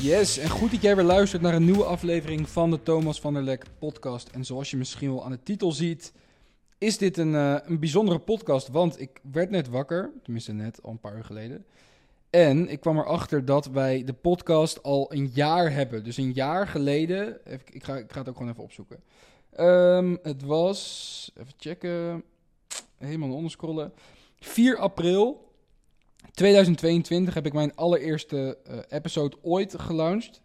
Yes, en goed dat jij weer luistert naar een nieuwe aflevering van de Thomas van der Lek podcast. En zoals je misschien wel aan de titel ziet, is dit een, eh, een bijzondere podcast. Want ik werd net wakker, tenminste net, al een paar uur geleden. En ik kwam erachter dat wij de podcast al een jaar hebben. Dus een jaar geleden, ik, ga, ik ga het ook gewoon even opzoeken. Ehm, het was, even checken, helemaal onderscrollen. 4 april 2022 heb ik mijn allereerste eh, episode ooit gelaunched.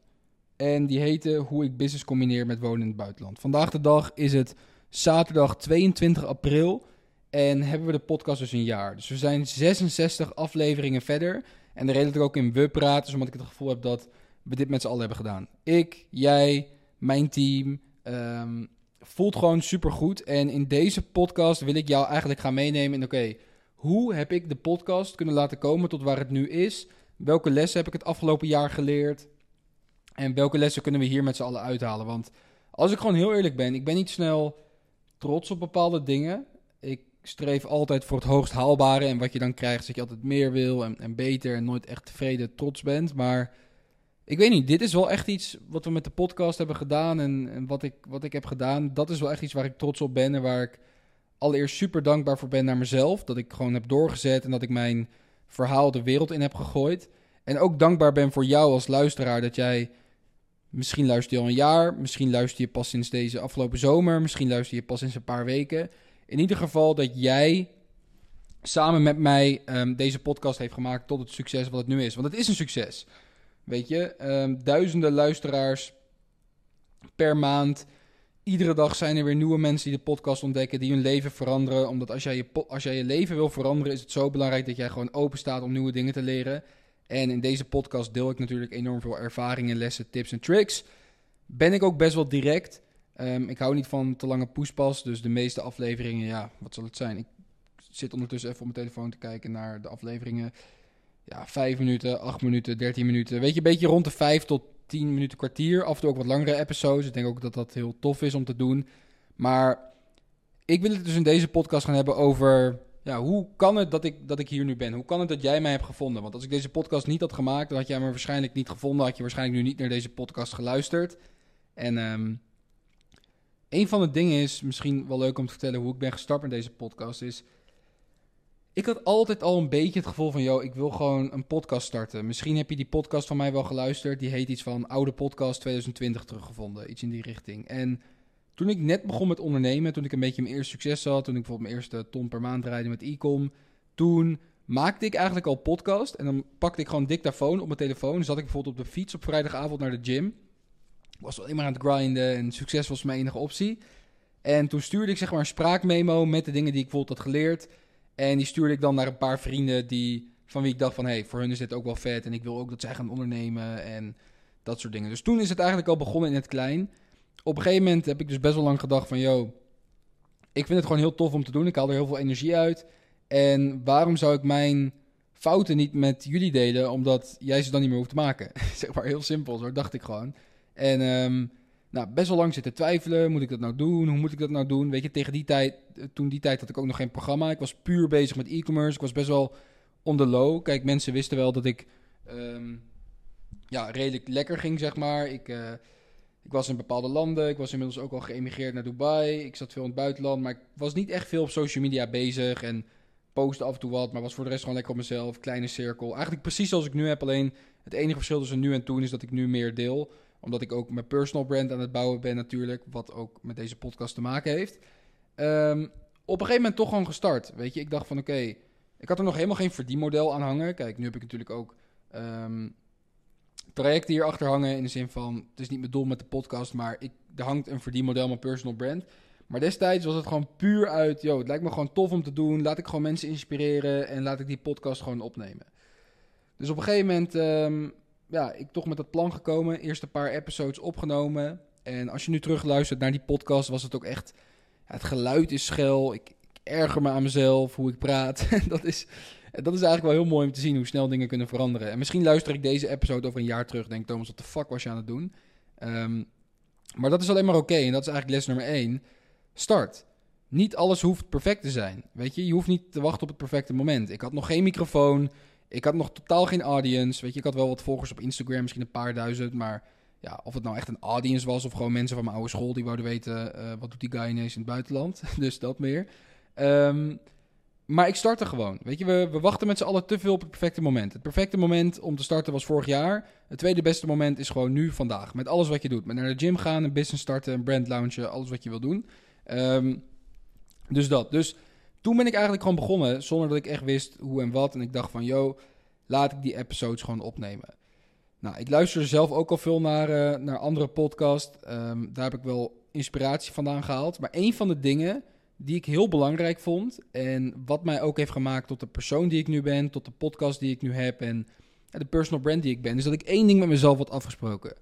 En die heette Hoe ik business combineer met wonen in het buitenland. Vandaag de dag is het zaterdag 22 april. En hebben we de podcast dus een jaar. Dus we zijn 66 afleveringen verder. En de reden dat ik ook in we praten, is omdat ik het gevoel heb dat we dit met z'n allen hebben gedaan. Ik, jij, mijn team. ehm, voelt gewoon super goed. En in deze podcast wil ik jou eigenlijk gaan meenemen in: oké, hoe heb ik de podcast kunnen laten komen tot waar het nu is? Welke lessen heb ik het afgelopen jaar geleerd? En welke lessen kunnen we hier met z'n allen uithalen? Want als ik gewoon heel eerlijk ben, ik ben niet snel trots op bepaalde dingen. Ik streef altijd voor het hoogst haalbare. En wat je dan krijgt, is dat je altijd meer wil en, en beter en nooit echt tevreden trots bent. Maar ik weet niet, dit is wel echt iets wat we met de podcast hebben gedaan. En, en wat, ik, wat ik heb gedaan, dat is wel echt iets waar ik trots op ben. En waar ik allereerst super dankbaar voor ben naar mezelf. Dat ik gewoon heb doorgezet en dat ik mijn verhaal de wereld in heb gegooid. En ook dankbaar ben voor jou als luisteraar dat jij... Misschien luister je al een jaar, misschien luister je pas sinds deze afgelopen zomer, misschien luister je pas sinds een paar weken. In ieder geval dat jij samen met mij ehm, deze podcast heeft gemaakt tot het succes wat het nu is. Want het is een succes. Weet je, Ehm, duizenden luisteraars per maand. Iedere dag zijn er weer nieuwe mensen die de podcast ontdekken, die hun leven veranderen. Omdat als jij je, als jij je leven wil veranderen, is het zo belangrijk dat jij gewoon open staat om nieuwe dingen te leren. En in deze podcast deel ik natuurlijk enorm veel ervaringen, lessen, tips en tricks. Ben ik ook best wel direct. Ehm, ik hou niet van te lange poespas, dus de meeste afleveringen, ja, wat zal het zijn? Ik zit ondertussen even op mijn telefoon te kijken naar de afleveringen. Ja, 5 minuten, 8 minuten, 13 minuten. Weet je, een beetje rond de 5 tot 10 minuten kwartier. Af en toe ook wat langere episodes. Ik denk ook dat dat heel tof is om te doen. Maar ik wil het dus in deze podcast gaan hebben over... Ja, hoe kan het dat ik, dat ik hier nu ben? Hoe kan het dat jij mij hebt gevonden? Want als ik deze podcast niet had gemaakt, dan had jij me waarschijnlijk niet gevonden. Had je waarschijnlijk nu niet naar deze podcast geluisterd. En ehm, een van de dingen is, misschien wel leuk om te vertellen hoe ik ben gestart met deze podcast, is... Ik had altijd al een beetje het gevoel van, yo, ik wil gewoon een podcast starten. Misschien heb je die podcast van mij wel geluisterd. Die heet iets van Oude Podcast 2020 teruggevonden. Iets in die richting. En toen ik net begon met ondernemen, toen ik een beetje mijn eerste succes had, toen ik bijvoorbeeld mijn eerste ton per maand draaide met e-com, toen maakte ik eigenlijk al podcast. En dan pakte ik gewoon dictafoon op mijn telefoon. Zat ik bijvoorbeeld op de fiets op vrijdagavond naar de gym. Was alleen maar aan het grinden en succes was mijn enige optie. En toen stuurde ik zeg maar een spraakmemo met de dingen die ik bijvoorbeeld had geleerd. En die stuurde ik dan naar een paar vrienden die, van wie ik dacht van... hey, voor hun is dit ook wel vet en ik wil ook dat zij gaan ondernemen en dat soort dingen. Dus toen is het eigenlijk al begonnen in het klein. Op een gegeven moment heb ik dus best wel lang gedacht van... yo, ik vind het gewoon heel tof om te doen. Ik haal er heel veel energie uit. En waarom zou ik mijn fouten niet met jullie delen... omdat jij ze dan niet meer hoeft te maken? zeg maar heel simpel, zo dacht ik gewoon. En ehm, nou, best wel lang zitten twijfelen. Moet ik dat nou doen? Hoe moet ik dat nou doen? Weet je, tegen die tijd, eh, toen die tijd had ik ook nog geen programma. Ik was puur bezig met e-commerce. Ik was best wel on the low. Kijk, mensen wisten wel dat ik ehm, ja, redelijk lekker ging, zeg maar. Ik, eh, ik was in bepaalde landen. Ik was inmiddels ook al geëmigreerd naar Dubai. Ik zat veel in het buitenland. Maar ik was niet echt veel op social media bezig. En postte af en toe wat. Maar was voor de rest gewoon lekker op mezelf. Kleine cirkel. Eigenlijk precies zoals ik nu heb. Alleen het enige verschil tussen nu en toen is dat ik nu meer deel omdat ik ook mijn personal brand aan het bouwen ben natuurlijk. Wat ook met deze podcast te maken heeft. Ehm, op een gegeven moment toch gewoon gestart. Weet je, ik dacht van oké, ik had er nog helemaal geen verdienmodel aan hangen. Kijk, nu heb ik natuurlijk ook ehm, trajecten hier achter hangen. In de zin van, het is niet mijn doel met de podcast, maar ik, er hangt een verdienmodel, mijn personal brand. Maar destijds was het gewoon puur uit, yo, het lijkt me gewoon tof om te doen. Laat ik gewoon mensen inspireren en laat ik die podcast gewoon opnemen. Dus op een gegeven moment, ehm, ja, ik toch met dat plan gekomen. Eerst een paar episodes opgenomen. En als je nu terugluistert naar die podcast, was het ook echt... Het geluid is schel. Ik, ik erger me aan mezelf, hoe ik praat. dat, is, dat is eigenlijk wel heel mooi om te zien hoe snel dingen kunnen veranderen. En misschien luister ik deze episode over een jaar terug. Denk Thomas, wat de fuck was je aan het doen? Ehm, maar dat is alleen maar oké. En dat is eigenlijk les nummer één. Start. niet alles hoeft perfect te zijn. Weet je, je hoeft niet te wachten op het perfecte moment. Ik had nog geen microfoon. Ik had nog totaal geen audience. Weet je, ik had wel wat volgers op Instagram, misschien een paar duizend. Maar ja, of het nou echt een audience was of gewoon mensen van mijn oude school die wouden weten uh, wat doet die guy ineens in het buitenland. dus dat meer. Um, maar ik startte gewoon. Weet je, we, we wachten met z'n allen te veel op het perfecte moment. Het perfecte moment om te starten was vorig jaar. Het tweede beste moment is gewoon nu, vandaag. Met alles wat je doet. Met naar de gym gaan, een business starten, een brand launchen, alles wat je wil doen. Um, dus dat. Dus toen ben ik eigenlijk gewoon begonnen zonder dat ik echt wist hoe en wat. En ik dacht van, yo, laat ik die episodes gewoon opnemen. Nou, ik luister zelf ook al veel naar, uh, naar andere podcasts. Um, daar heb ik wel inspiratie vandaan gehaald. Maar een van de dingen die ik heel belangrijk vond. En wat mij ook heeft gemaakt tot de persoon die ik nu ben, tot de podcast die ik nu heb en de personal brand die ik ben, is dat ik één ding met mezelf had afgesproken.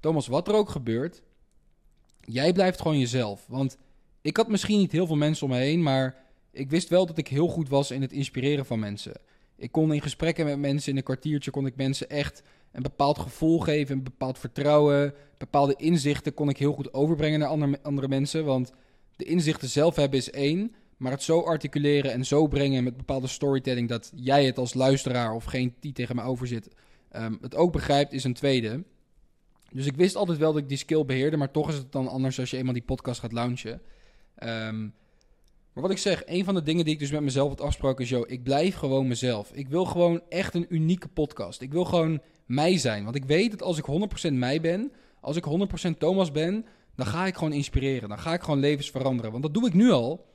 Thomas, wat er ook gebeurt, jij blijft gewoon jezelf. Want ik had misschien niet heel veel mensen om me heen, maar ik wist wel dat ik heel goed was in het inspireren van mensen. Ik kon in gesprekken met mensen, in een kwartiertje kon ik mensen echt een bepaald gevoel geven, een bepaald vertrouwen, bepaalde inzichten kon ik heel goed overbrengen naar andere, andere mensen. Want de inzichten zelf hebben is één, maar het zo articuleren en zo brengen met bepaalde storytelling dat jij het als luisteraar of geen die tegen me over zit, ehm, het ook begrijpt, is een tweede. Dus ik wist altijd wel dat ik die skill beheerde, maar toch is het dan anders als je eenmaal die podcast gaat launchen. Ehm, maar wat ik zeg, een van de dingen die ik dus met mezelf had afgesproken is, joh, ik blijf gewoon mezelf. Ik wil gewoon echt een unieke podcast. Ik wil gewoon mij zijn. Want ik weet dat als ik 100% mij ben, als ik 100% Thomas ben, dan ga ik gewoon inspireren. Dan ga ik gewoon levens veranderen. Want dat doe ik nu al.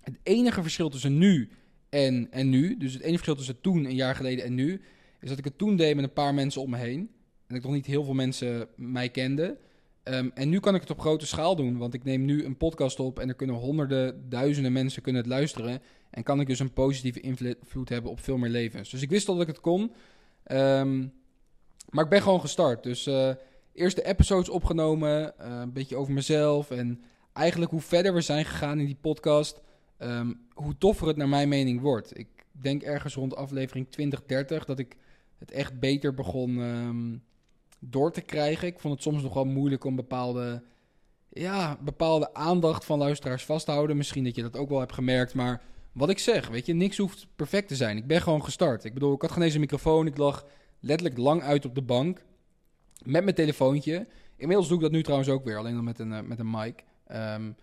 Het enige verschil tussen nu en, en nu, dus het enige verschil tussen toen, een jaar geleden en nu, is dat ik het toen deed met een paar mensen om me heen. En ik nog niet heel veel mensen mij kenden. Um, en nu kan ik het op grote schaal doen, want ik neem nu een podcast op en er kunnen honderden, duizenden mensen kunnen het luisteren. En kan ik dus een positieve invloed hebben op veel meer levens. Dus ik wist dat ik het kon. Um, maar ik ben gewoon gestart. Dus uh, eerste episodes opgenomen, uh, een beetje over mezelf. En eigenlijk hoe verder we zijn gegaan in die podcast, um, hoe toffer het naar mijn mening wordt. Ik denk ergens rond aflevering 2030 dat ik het echt beter begon door te krijgen. Ik vond het soms nog wel moeilijk om bepaalde, ja, bepaalde aandacht van luisteraars vast te houden. Misschien dat je dat ook wel hebt gemerkt, maar wat ik zeg, weet je, niks hoeft perfect te zijn. Ik ben gewoon gestart. Ik bedoel, ik had geen eens een microfoon, ik lag letterlijk lang uit op de bank met mijn telefoontje. Inmiddels doe ik dat nu trouwens ook weer, alleen dan met een, uh, met een mic. Um,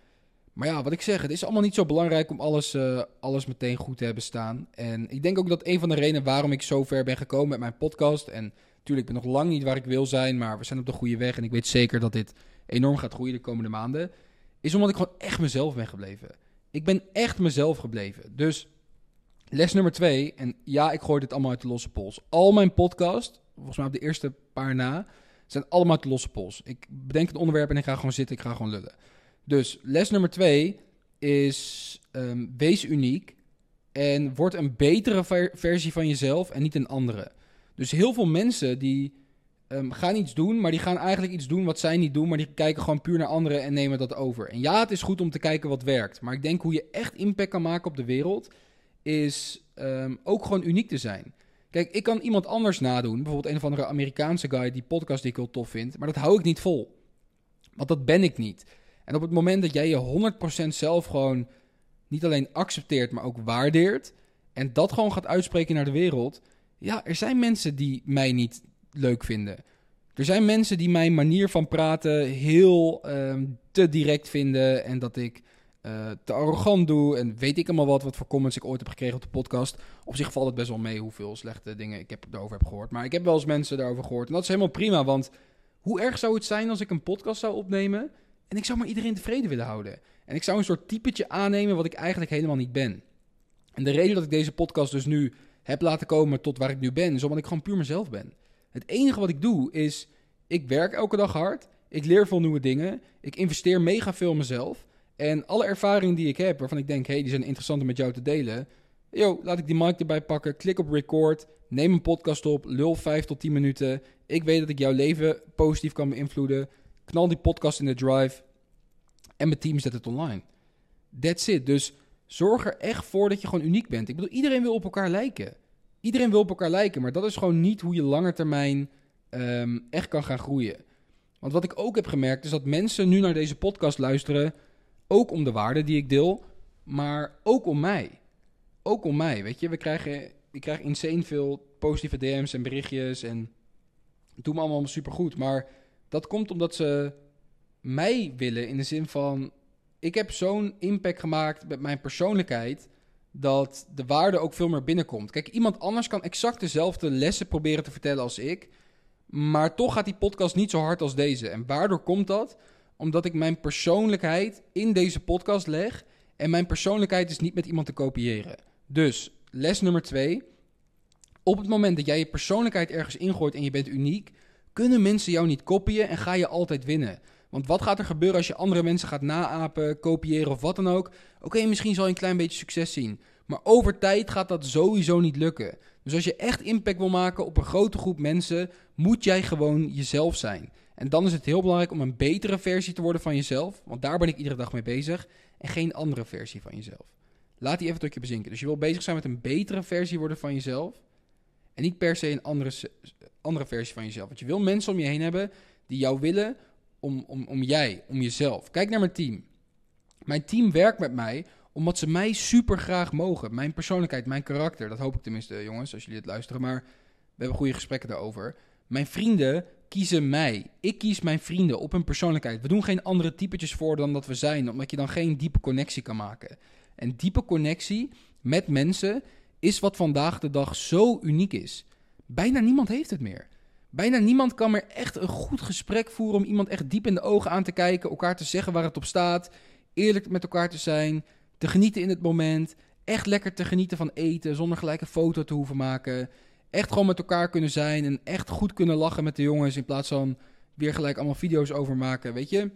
maar ja, wat ik zeg, het is allemaal niet zo belangrijk om alles, uh, alles meteen goed te hebben staan. En ik denk ook dat een van de redenen waarom ik zo ver ben gekomen met mijn podcast. En natuurlijk, ik ben nog lang niet waar ik wil zijn, maar we zijn op de goede weg. En ik weet zeker dat dit enorm gaat groeien de komende maanden. Is omdat ik gewoon echt mezelf ben gebleven. Ik ben echt mezelf gebleven. Dus les nummer twee, en ja, ik gooi dit allemaal uit de losse pols. Al mijn podcast, volgens mij op de eerste paar na, zijn allemaal uit de losse pols. Ik bedenk het onderwerp en ik ga gewoon zitten, ik ga gewoon lullen. Dus les nummer twee is um, wees uniek en word een betere ver versie van jezelf en niet een andere. Dus heel veel mensen die um, gaan iets doen, maar die gaan eigenlijk iets doen wat zij niet doen, maar die kijken gewoon puur naar anderen en nemen dat over. En ja, het is goed om te kijken wat werkt, maar ik denk hoe je echt impact kan maken op de wereld is um, ook gewoon uniek te zijn. Kijk, ik kan iemand anders nadoen. Bijvoorbeeld een of andere Amerikaanse guy die podcast die ik heel tof vind. Maar dat hou ik niet vol. Want dat ben ik niet. En op het moment dat jij je 100% zelf gewoon niet alleen accepteert, maar ook waardeert. En dat gewoon gaat uitspreken naar de wereld. Ja, er zijn mensen die mij niet leuk vinden. Er zijn mensen die mijn manier van praten heel um, te direct vinden. En dat ik uh, te arrogant doe. En weet ik allemaal wat, wat voor comments ik ooit heb gekregen op de podcast. Op zich valt het best wel mee hoeveel slechte dingen ik heb, daarover heb gehoord. Maar ik heb wel eens mensen daarover gehoord. En dat is helemaal prima, want hoe erg zou het zijn als ik een podcast zou opnemen... en ik zou maar iedereen tevreden willen houden. En ik zou een soort typetje aannemen wat ik eigenlijk helemaal niet ben. En de reden dat ik deze podcast dus nu heb laten komen tot waar ik nu ben... is omdat ik gewoon puur mezelf ben. Het enige wat ik doe is, ik werk elke dag hard... Ik leer veel nieuwe dingen. Ik investeer mega veel in mezelf. En alle ervaringen die ik heb, waarvan ik denk, hé, hey, die zijn interessant om met jou te delen. Yo, laat ik die mic erbij pakken, klik op record, neem een podcast op, lul 5 tot 10 minuten. Ik weet dat ik jouw leven positief kan beïnvloeden. Knal die podcast in de drive en mijn team zet het online. That's it. Dus zorg er echt voor dat je gewoon uniek bent. Ik bedoel, iedereen wil op elkaar lijken. Iedereen wil op elkaar lijken, maar dat is gewoon niet hoe je langer termijn um, echt kan gaan groeien. Want wat ik ook heb gemerkt is dat mensen nu naar deze podcast luisteren Ook om de waarde die ik deel, maar ook om mij. Ook om mij, weet je. We krijgen, ik krijg insane veel positieve DM's en berichtjes en doet me allemaal supergoed. Maar dat komt omdat ze mij willen in de zin van... Ik heb zo'n impact gemaakt met mijn persoonlijkheid dat de waarde ook veel meer binnenkomt. Kijk, iemand anders kan exact dezelfde lessen proberen te vertellen als ik. Maar toch gaat die podcast niet zo hard als deze. En waardoor komt dat? Omdat ik mijn persoonlijkheid in deze podcast leg. En mijn persoonlijkheid is niet met iemand te kopiëren. Dus les nummer twee. Op het moment dat jij je persoonlijkheid ergens ingooit en je bent uniek, kunnen mensen jou niet kopieën en ga je altijd winnen. Want wat gaat er gebeuren als je andere mensen gaat naapen, kopiëren of wat dan ook? Oké, misschien zal je een klein beetje succes zien. Maar over tijd gaat dat sowieso niet lukken. Dus als je echt impact wil maken op een grote groep mensen, moet jij gewoon jezelf zijn. En dan is het heel belangrijk om een betere versie te worden van jezelf. Want daar ben ik iedere dag mee bezig. En geen andere versie van jezelf. Laat die even tot je bezinken. Dus je wil bezig zijn met een betere versie worden van jezelf. En niet per se een andere, andere versie van jezelf. Want je wil mensen om je heen hebben die jou willen om, om, om jij, om jezelf. Kijk naar mijn team. Mijn team werkt met mij omdat ze mij super graag mogen. Mijn persoonlijkheid, mijn karakter. Dat hoop ik tenminste, jongens, als jullie het luisteren. Maar we hebben goede gesprekken daarover. Mijn vrienden kiezen mij. Ik kies mijn vrienden op hun persoonlijkheid. We doen geen andere typetjes voor dan dat we zijn, omdat je dan geen diepe connectie kan maken. En diepe connectie met mensen is wat vandaag de dag zo uniek is. Bijna niemand heeft het meer. Bijna niemand kan meer echt een goed gesprek voeren om iemand echt diep in de ogen aan te kijken, elkaar te zeggen waar het op staat, eerlijk met elkaar te zijn, te genieten in het moment, echt lekker te genieten van eten zonder gelijk een foto te hoeven maken, echt gewoon met elkaar kunnen zijn en echt goed kunnen lachen met de jongens in plaats van weer gelijk allemaal video's over maken, weet je?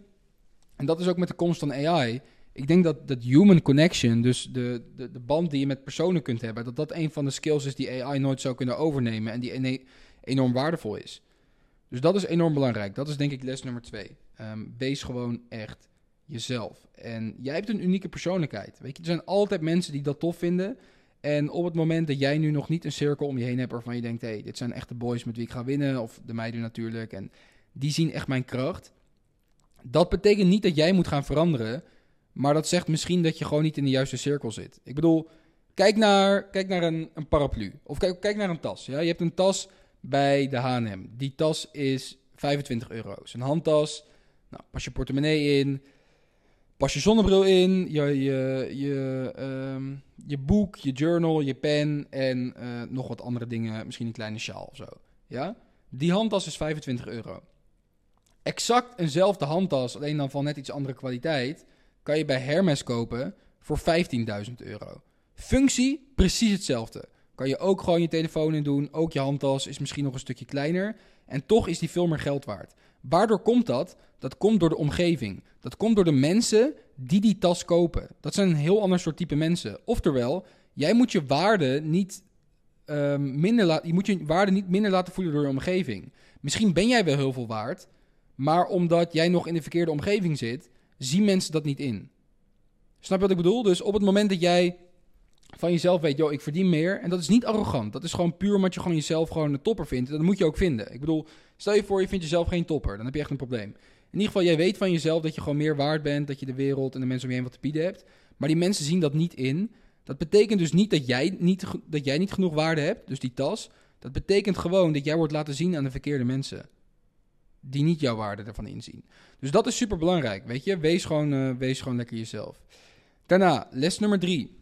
En dat is ook met de komst van AI. Ik denk dat dat human connection, dus de, de, de band die je met personen kunt hebben, dat dat een van de skills is die AI nooit zou kunnen overnemen en die enorm waardevol is. Dus dat is enorm belangrijk. Dat is denk ik les nummer twee. Ehm, wees gewoon echt jezelf. En jij hebt een unieke persoonlijkheid. Weet je, er zijn altijd mensen die dat tof vinden. En op het moment dat jij nu nog niet een cirkel om je heen hebt waarvan je denkt: hé, hey, dit zijn echt de boys met wie ik ga winnen, of de meiden natuurlijk, en die zien echt mijn kracht. Dat betekent niet dat jij moet gaan veranderen, maar dat zegt misschien dat je gewoon niet in de juiste cirkel zit. Ik bedoel, kijk naar, kijk naar een, een paraplu, of kijk, kijk naar een tas. Ja? Je hebt een tas bij de H&M. Die tas is 25 euro. Een handtas, nou, pas je portemonnee in, pas je zonnebril in, je, je, je, ehm, je boek, je journal, je pen en uh, nog wat andere dingen, misschien een kleine sjaal of zo. Ja? Die handtas is 25 euro. Exact eenzelfde handtas, alleen dan van net iets andere kwaliteit, kan je bij Hermes kopen voor 15.000 euro. Functie, precies hetzelfde. Kan je ook gewoon je telefoon in doen. Ook je handtas is misschien nog een stukje kleiner. En toch is die veel meer geld waard. Waardoor komt dat? Dat komt door de omgeving. Dat komt door de mensen die die tas kopen. Dat zijn een heel ander soort type mensen. Oftewel, jij moet je waarde niet um, minder. Je moet je waarde niet minder laten voelen door je omgeving. Misschien ben jij wel heel veel waard, maar omdat jij nog in de verkeerde omgeving zit, zien mensen dat niet in. Snap je wat ik bedoel? Dus op het moment dat jij van jezelf weet, joh, ik verdien meer. En dat is niet arrogant. Dat is gewoon puur omdat je gewoon jezelf gewoon een topper vindt. Dat moet je ook vinden. Ik bedoel, stel je voor, je vindt jezelf geen topper. Dan heb je echt een probleem. In ieder geval, jij weet van jezelf dat je gewoon meer waard bent. Dat je de wereld en de mensen om je heen wat te bieden hebt. Maar die mensen zien dat niet in. Dat betekent dus niet dat jij niet, dat jij niet genoeg waarde hebt. Dus die tas. Dat betekent gewoon dat jij wordt laten zien aan de verkeerde mensen. Die niet jouw waarde ervan inzien. Dus dat is super belangrijk. Weet je, wees gewoon, uh, wees gewoon lekker jezelf. Daarna, les nummer drie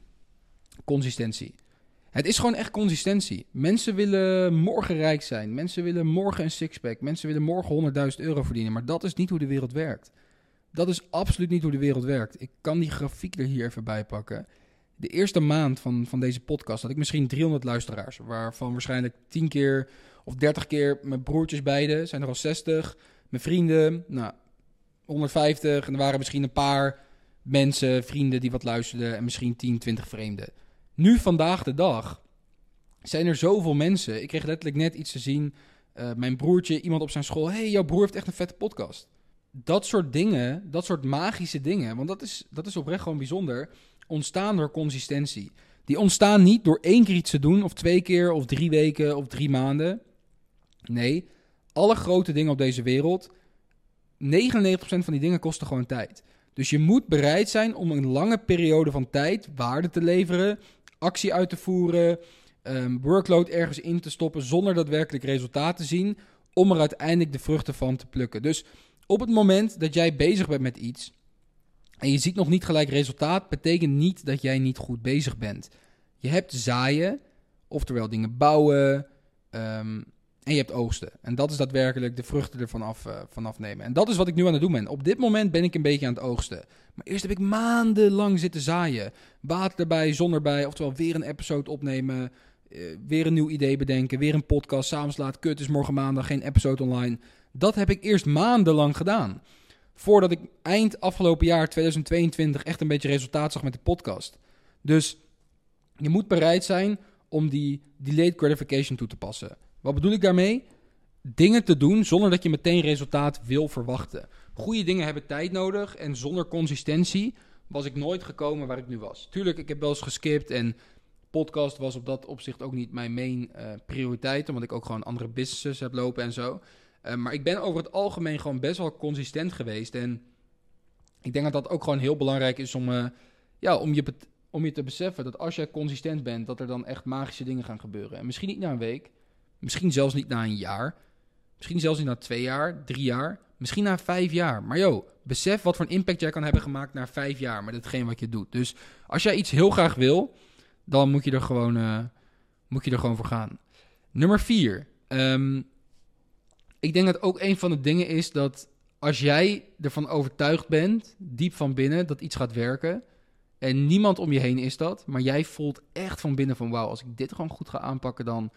consistentie. Het is gewoon echt consistentie. Mensen willen morgen rijk zijn. Mensen willen morgen een sixpack. Mensen willen morgen 100.000 euro verdienen. Maar dat is niet hoe de wereld werkt. Dat is absoluut niet hoe de wereld werkt. Ik kan die grafiek er hier even bij pakken. De eerste maand van, van deze podcast had ik misschien 300 luisteraars. Waarvan waarschijnlijk 10 keer of 30 keer mijn broertjes beide. Zijn er al 60. Mijn vrienden, nou, 150. En er waren misschien een paar mensen, vrienden die wat luisterden. En misschien 10, 20 vreemden. Nu, vandaag de dag, zijn er zoveel mensen. Ik kreeg letterlijk net iets te zien. Uh, mijn broertje, iemand op zijn school. hey, jouw broer heeft echt een vette podcast. Dat soort dingen, dat soort magische dingen, want dat is, dat is oprecht gewoon bijzonder, ontstaan door consistentie. Die ontstaan niet door één keer iets te doen, of twee keer, of drie weken, of drie maanden. Nee, alle grote dingen op deze wereld, 99% van die dingen kosten gewoon tijd. Dus je moet bereid zijn om een lange periode van tijd waarde te leveren, actie uit te voeren, um, workload ergens in te stoppen zonder daadwerkelijk resultaat te zien, om er uiteindelijk de vruchten van te plukken. Dus op het moment dat jij bezig bent met iets en je ziet nog niet gelijk resultaat, betekent niet dat jij niet goed bezig bent. Je hebt zaaien, oftewel dingen bouwen, um, en je hebt oogsten. En dat is daadwerkelijk de vruchten ervan af, uh, vanaf nemen. En dat is wat ik nu aan het doen ben. Op dit moment ben ik een beetje aan het oogsten. Maar eerst heb ik maandenlang zitten zaaien. Water erbij, zon erbij. Oftewel weer een episode opnemen. Uh, weer een nieuw idee bedenken. Weer een podcast. S'avonds laat. Kut is morgen maandag geen episode online. Dat heb ik eerst maandenlang gedaan. Voordat ik eind afgelopen jaar 2022 echt een beetje resultaat zag met de podcast. Dus je moet bereid zijn om die delayed gratification toe te passen. Wat bedoel ik daarmee? Dingen te doen zonder dat je meteen resultaat wil verwachten. Goede dingen hebben tijd nodig en zonder consistentie was ik nooit gekomen waar ik nu was. Tuurlijk, ik heb wel eens geskipt en podcast was op dat opzicht ook niet mijn main uh, prioriteit, omdat ik ook gewoon andere businesses heb lopen en zo. Uh, maar ik ben over het algemeen gewoon best wel consistent geweest en ik denk dat dat ook gewoon heel belangrijk is om, uh, ja, om, je, om je te beseffen dat als jij consistent bent, dat er dan echt magische dingen gaan gebeuren. En misschien niet na een week, Misschien zelfs niet na een jaar. Misschien zelfs niet na twee jaar, drie jaar. Misschien na vijf jaar. Maar joh, besef wat voor een impact jij kan hebben gemaakt na vijf jaar met hetgeen wat je doet. Dus als jij iets heel graag wil, dan moet je er gewoon, uh, moet je er gewoon voor gaan. Nummer vier. Um, ik denk dat ook een van de dingen is dat als jij ervan overtuigd bent, diep van binnen, dat iets gaat werken. En niemand om je heen is dat. Maar jij voelt echt van binnen van wauw, als ik dit gewoon goed ga aanpakken, dan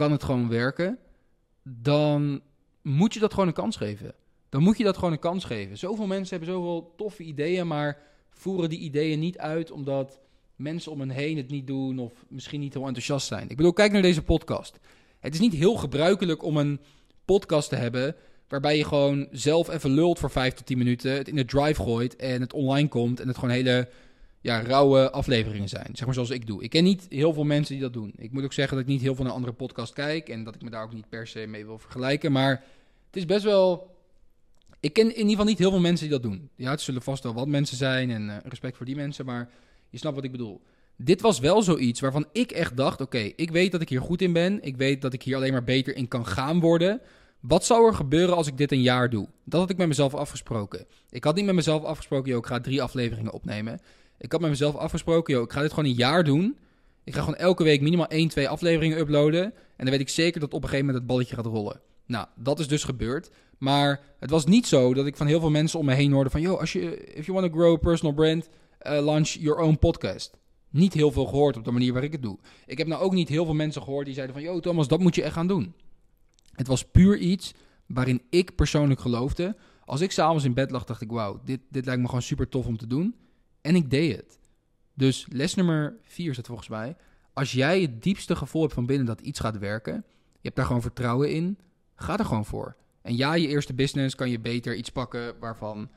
kan het gewoon werken, dan moet je dat gewoon een kans geven. Dan moet je dat gewoon een kans geven. Zoveel mensen hebben zoveel toffe ideeën, maar voeren die ideeën niet uit omdat mensen om hen heen het niet doen of misschien niet heel enthousiast zijn. Ik bedoel, kijk naar deze podcast. Het is niet heel gebruikelijk om een podcast te hebben waarbij je gewoon zelf even lult voor 5 tot 10 minuten, het in de drive gooit en het online komt en het gewoon hele ja, rauwe afleveringen zijn. Zeg maar zoals ik doe. Ik ken niet heel veel mensen die dat doen. Ik moet ook zeggen dat ik niet heel veel naar andere podcasts kijk. En dat ik me daar ook niet per se mee wil vergelijken. Maar het is best wel. Ik ken in ieder geval niet heel veel mensen die dat doen. Ja, het zullen vast wel wat mensen zijn. En uh, respect voor die mensen. Maar je snapt wat ik bedoel. Dit was wel zoiets waarvan ik echt dacht: oké, ik weet dat ik hier goed in ben. Ik weet dat ik hier alleen maar beter in kan gaan worden. Wat zou er gebeuren als ik dit een jaar doe? Dat had ik met mezelf afgesproken. Ik had niet met mezelf afgesproken, joh, ik ga drie afleveringen opnemen. Ik had met mezelf afgesproken, joh, ik ga dit gewoon een jaar doen. Ik ga gewoon elke week minimaal 1, 2 afleveringen uploaden. En dan weet ik zeker dat op een gegeven moment het balletje gaat rollen. Nou, dat is dus gebeurd. Maar het was niet zo dat ik van heel veel mensen om me heen hoorde van... ...joh, als je, if you want to grow a personal brand, uh, launch your own podcast. Niet heel veel gehoord op de manier waar ik het doe. Ik heb nou ook niet heel veel mensen gehoord die zeiden van... ...joh Thomas, dat moet je echt gaan doen. Het was puur iets waarin ik persoonlijk geloofde. Als ik s'avonds in bed lag, dacht ik... ...wauw, dit, dit lijkt me gewoon super tof om te doen. En ik deed het. Dus les nummer vier is het volgens mij. Als jij het diepste gevoel hebt van binnen dat iets gaat werken, je hebt daar gewoon vertrouwen in, ga er gewoon voor. En ja, je eerste business kan je beter iets pakken waarvan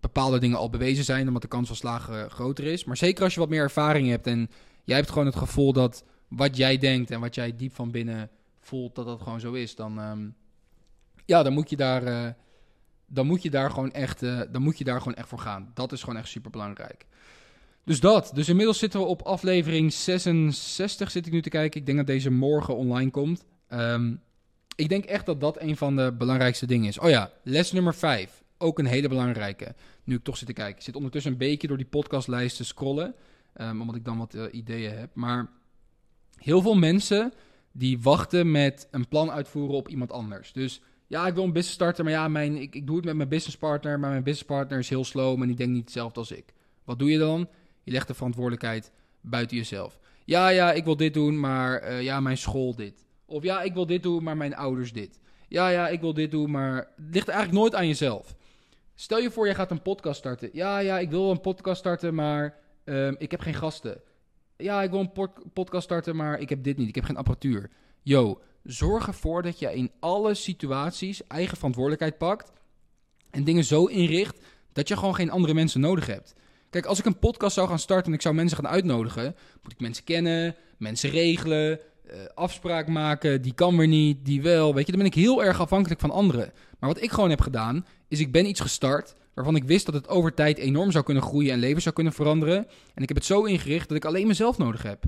bepaalde dingen al bewezen zijn, omdat de kans van slagen groter is. Maar zeker als je wat meer ervaring hebt en jij hebt gewoon het gevoel dat wat jij denkt en wat jij diep van binnen voelt, dat dat gewoon zo is, dan, um, ja, dan moet je daar. Uh, dan moet je daar gewoon echt, uh, dan moet je daar gewoon echt voor gaan. Dat is gewoon echt super belangrijk. Dus dat. Dus inmiddels zitten we op aflevering 66, zit ik nu te kijken. Ik denk dat deze morgen online komt. Um, ik denk echt dat dat een van de belangrijkste dingen is. Oh ja, les nummer 5. Ook een hele belangrijke. Nu ik toch zit te kijken. Ik zit ondertussen een beetje door die podcastlijst te scrollen. Um, omdat ik dan wat uh, ideeën heb. Maar heel veel mensen die wachten met een plan uitvoeren op iemand anders. Dus ja, ik wil een business starten, maar ja, mijn, ik, ik doe het met mijn businesspartner, maar mijn businesspartner is heel slow en die denkt niet hetzelfde als ik. Wat doe je dan? Je legt de verantwoordelijkheid buiten jezelf. Ja, ja, ik wil dit doen, maar uh, ja, mijn school dit. Of ja, ik wil dit doen, maar mijn ouders dit. Ja, ja, ik wil dit doen, maar het ligt eigenlijk nooit aan jezelf. Stel je voor, je gaat een podcast starten. Ja, ja, ik wil een podcast starten, maar uh, ik heb geen gasten. Ja, ik wil een podcast starten, maar ik heb dit niet. Ik heb geen apparatuur. Yo, zorg ervoor dat je in alle situaties eigen verantwoordelijkheid pakt. En dingen zo inricht dat je gewoon geen andere mensen nodig hebt. Kijk, als ik een podcast zou gaan starten en ik zou mensen gaan uitnodigen, moet ik mensen kennen, mensen regelen, uh, afspraak maken, die kan weer niet, die wel. Weet je, dan ben ik heel erg afhankelijk van anderen. Maar wat ik gewoon heb gedaan, is ik ben iets gestart waarvan ik wist dat het over tijd enorm zou kunnen groeien en leven zou kunnen veranderen. En ik heb het zo ingericht dat ik alleen mezelf nodig heb.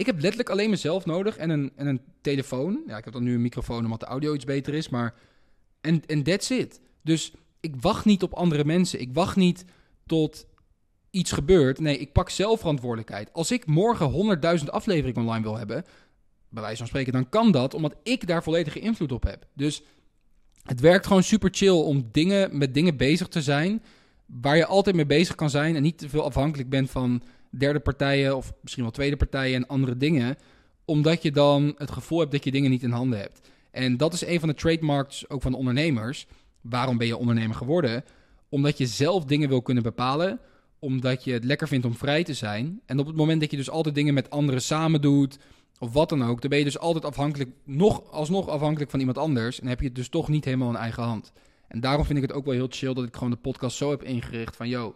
Ik heb letterlijk alleen mezelf nodig en een, en een telefoon. Ja, ik heb dan nu een microfoon omdat de audio iets beter is, maar... En, en that's it. Dus ik wacht niet op andere mensen. Ik wacht niet tot iets gebeurt. Nee, ik pak zelf verantwoordelijkheid. Als ik morgen 100.000 afleveringen online wil hebben, bij wijze van spreken, dan kan dat omdat ik daar volledige invloed op heb. Dus het werkt gewoon super chill om dingen, met dingen bezig te zijn waar je altijd mee bezig kan zijn en niet te veel afhankelijk bent van derde partijen of misschien wel tweede partijen en andere dingen, omdat je dan het gevoel hebt dat je dingen niet in handen hebt. En dat is een van de trademarks ook van de ondernemers. Waarom ben je ondernemer geworden? Omdat je zelf dingen wil kunnen bepalen, omdat je het lekker vindt om vrij te zijn. En op het moment dat je dus altijd dingen met anderen samen doet, of wat dan ook, dan ben je dus altijd afhankelijk, nog, alsnog afhankelijk van iemand anders. En heb je het dus toch niet helemaal in eigen hand. En daarom vind ik het ook wel heel chill dat ik gewoon de podcast zo heb ingericht van, yo,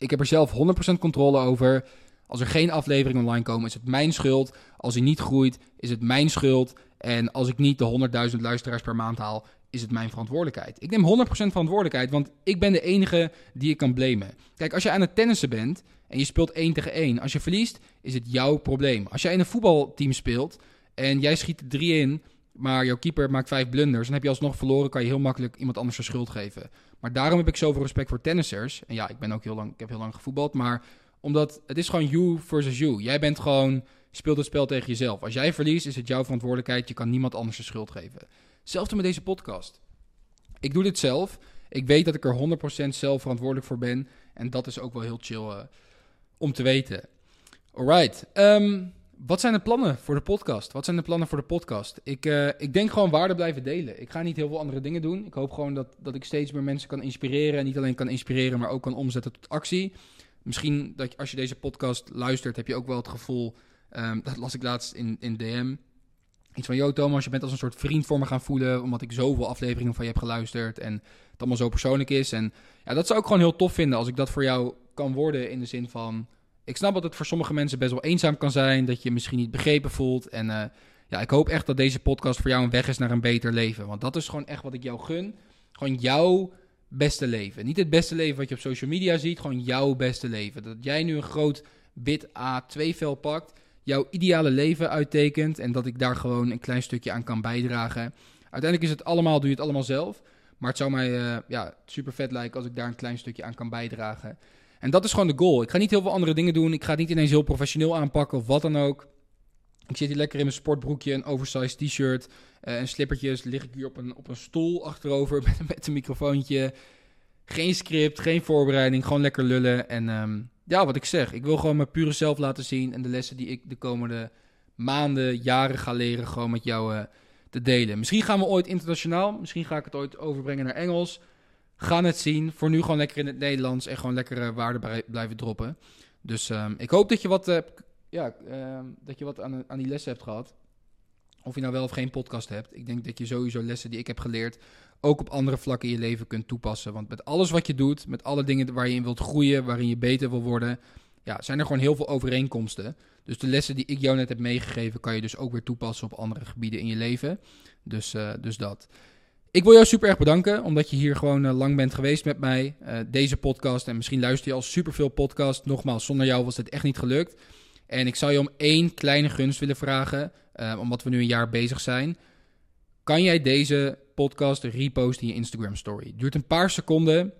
ik heb er zelf 100% controle over. Als er geen afleveringen online komen, is het mijn schuld. Als hij niet groeit, is het mijn schuld. En als ik niet de 100.000 luisteraars per maand haal, is het mijn verantwoordelijkheid. Ik neem 100% verantwoordelijkheid, want ik ben de enige die ik kan blamen. Kijk, als je aan het tennissen bent en je speelt 1 tegen 1, als je verliest, is het jouw probleem. Als jij in een voetbalteam speelt en jij schiet er 3 in, maar jouw keeper maakt 5 blunders, dan heb je alsnog verloren, kan je heel makkelijk iemand anders de schuld geven. Maar daarom heb ik zoveel respect voor tennissers. En ja, ik ben ook heel lang, ik heb heel lang gevoetbald, maar omdat het is gewoon you versus you. Jij bent gewoon speelt het spel tegen jezelf. Als jij verliest, is het jouw verantwoordelijkheid. Je kan niemand anders de schuld geven. Hetzelfde met deze podcast. Ik doe dit zelf. Ik weet dat ik er 100% zelf verantwoordelijk voor ben. En dat is ook wel heel chill uh, om te weten. Alright. Um, wat zijn de plannen voor de podcast? Wat zijn de plannen voor de podcast? Ik, uh, ik denk gewoon waarde blijven delen. Ik ga niet heel veel andere dingen doen. Ik hoop gewoon dat, dat ik steeds meer mensen kan inspireren. En niet alleen kan inspireren, maar ook kan omzetten tot actie. Misschien dat als je deze podcast luistert, heb je ook wel het gevoel. Um, dat las ik laatst in, in DM. Iets van, yo Thomas, je bent als een soort vriend voor me gaan voelen, omdat ik zoveel afleveringen van je heb geluisterd en het allemaal zo persoonlijk is. En ja, dat zou ik gewoon heel tof vinden als ik dat voor jou kan worden in de zin van, ik snap dat het voor sommige mensen best wel eenzaam kan zijn, dat je je misschien niet begrepen voelt. En uh, ja, ik hoop echt dat deze podcast voor jou een weg is naar een beter leven, want dat is gewoon echt wat ik jou gun. Gewoon jouw beste leven. Niet het beste leven wat je op social media ziet, gewoon jouw beste leven. Dat jij nu een groot wit A2-vel pakt jouw ideale leven uittekent en dat ik daar gewoon een klein stukje aan kan bijdragen. Uiteindelijk is het allemaal, doe je het allemaal zelf. Maar het zou mij uh, ja, super vet lijken als ik daar een klein stukje aan kan bijdragen. En dat is gewoon de goal. Ik ga niet heel veel andere dingen doen. Ik ga het niet ineens heel professioneel aanpakken of wat dan ook. Ik zit hier lekker in mijn sportbroekje, een oversized t-shirt uh, en slippertjes. Lig ik hier op een, op een stoel achterover met, met een microfoontje. Geen script, geen voorbereiding, gewoon lekker lullen. En um, ja, wat ik zeg. Ik wil gewoon mijn pure zelf laten zien. En de lessen die ik de komende maanden, jaren ga leren, gewoon met jou uh, te delen. Misschien gaan we ooit internationaal. Misschien ga ik het ooit overbrengen naar Engels. Gaan het zien. Voor nu gewoon lekker in het Nederlands en gewoon lekkere waarden blijven droppen. Dus um, ik hoop dat je wat, uh, ja, uh, dat je wat aan, aan die lessen hebt gehad. Of je nou wel of geen podcast hebt. Ik denk dat je sowieso lessen die ik heb geleerd ook op andere vlakken in je leven kunt toepassen. Want met alles wat je doet, met alle dingen waar je in wilt groeien, waarin je beter wil worden, ja, zijn er gewoon heel veel overeenkomsten. Dus de lessen die ik jou net heb meegegeven, kan je dus ook weer toepassen op andere gebieden in je leven. Dus, uh, dus dat. Ik wil jou super erg bedanken, omdat je hier gewoon uh, lang bent geweest met mij. Uh, deze podcast, en misschien luister je al superveel podcast. Nogmaals, zonder jou was het echt niet gelukt. En ik zou je om één kleine gunst willen vragen, omdat we nu een jaar bezig zijn. Kan jij deze podcast repost in je Instagram story. Duurt een paar seconden.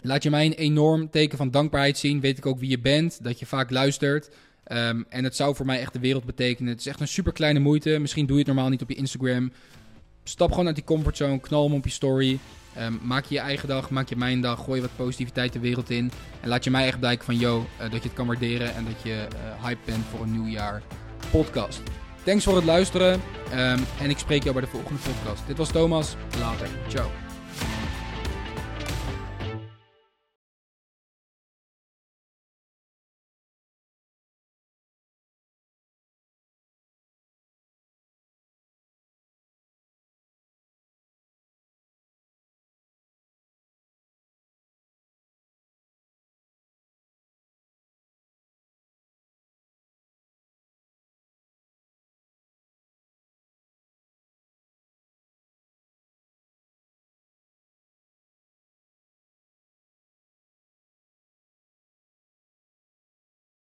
Laat je mij een enorm teken van dankbaarheid zien. Weet ik ook wie je bent, dat je vaak luistert. Um, en het zou voor mij echt de wereld betekenen. Het is echt een super kleine moeite. Misschien doe je het normaal niet op je Instagram. Stap gewoon uit die comfortzone, knal hem op je story. Um, maak je je eigen dag, maak je mijn dag, gooi wat positiviteit de wereld in. En laat je mij echt blijken van, yo, uh, dat je het kan waarderen en dat je uh, hype bent voor een nieuw jaar podcast. Thanks voor het luisteren. Um, en ik spreek jou bij de volgende podcast. Dit was Thomas. Later. Ciao.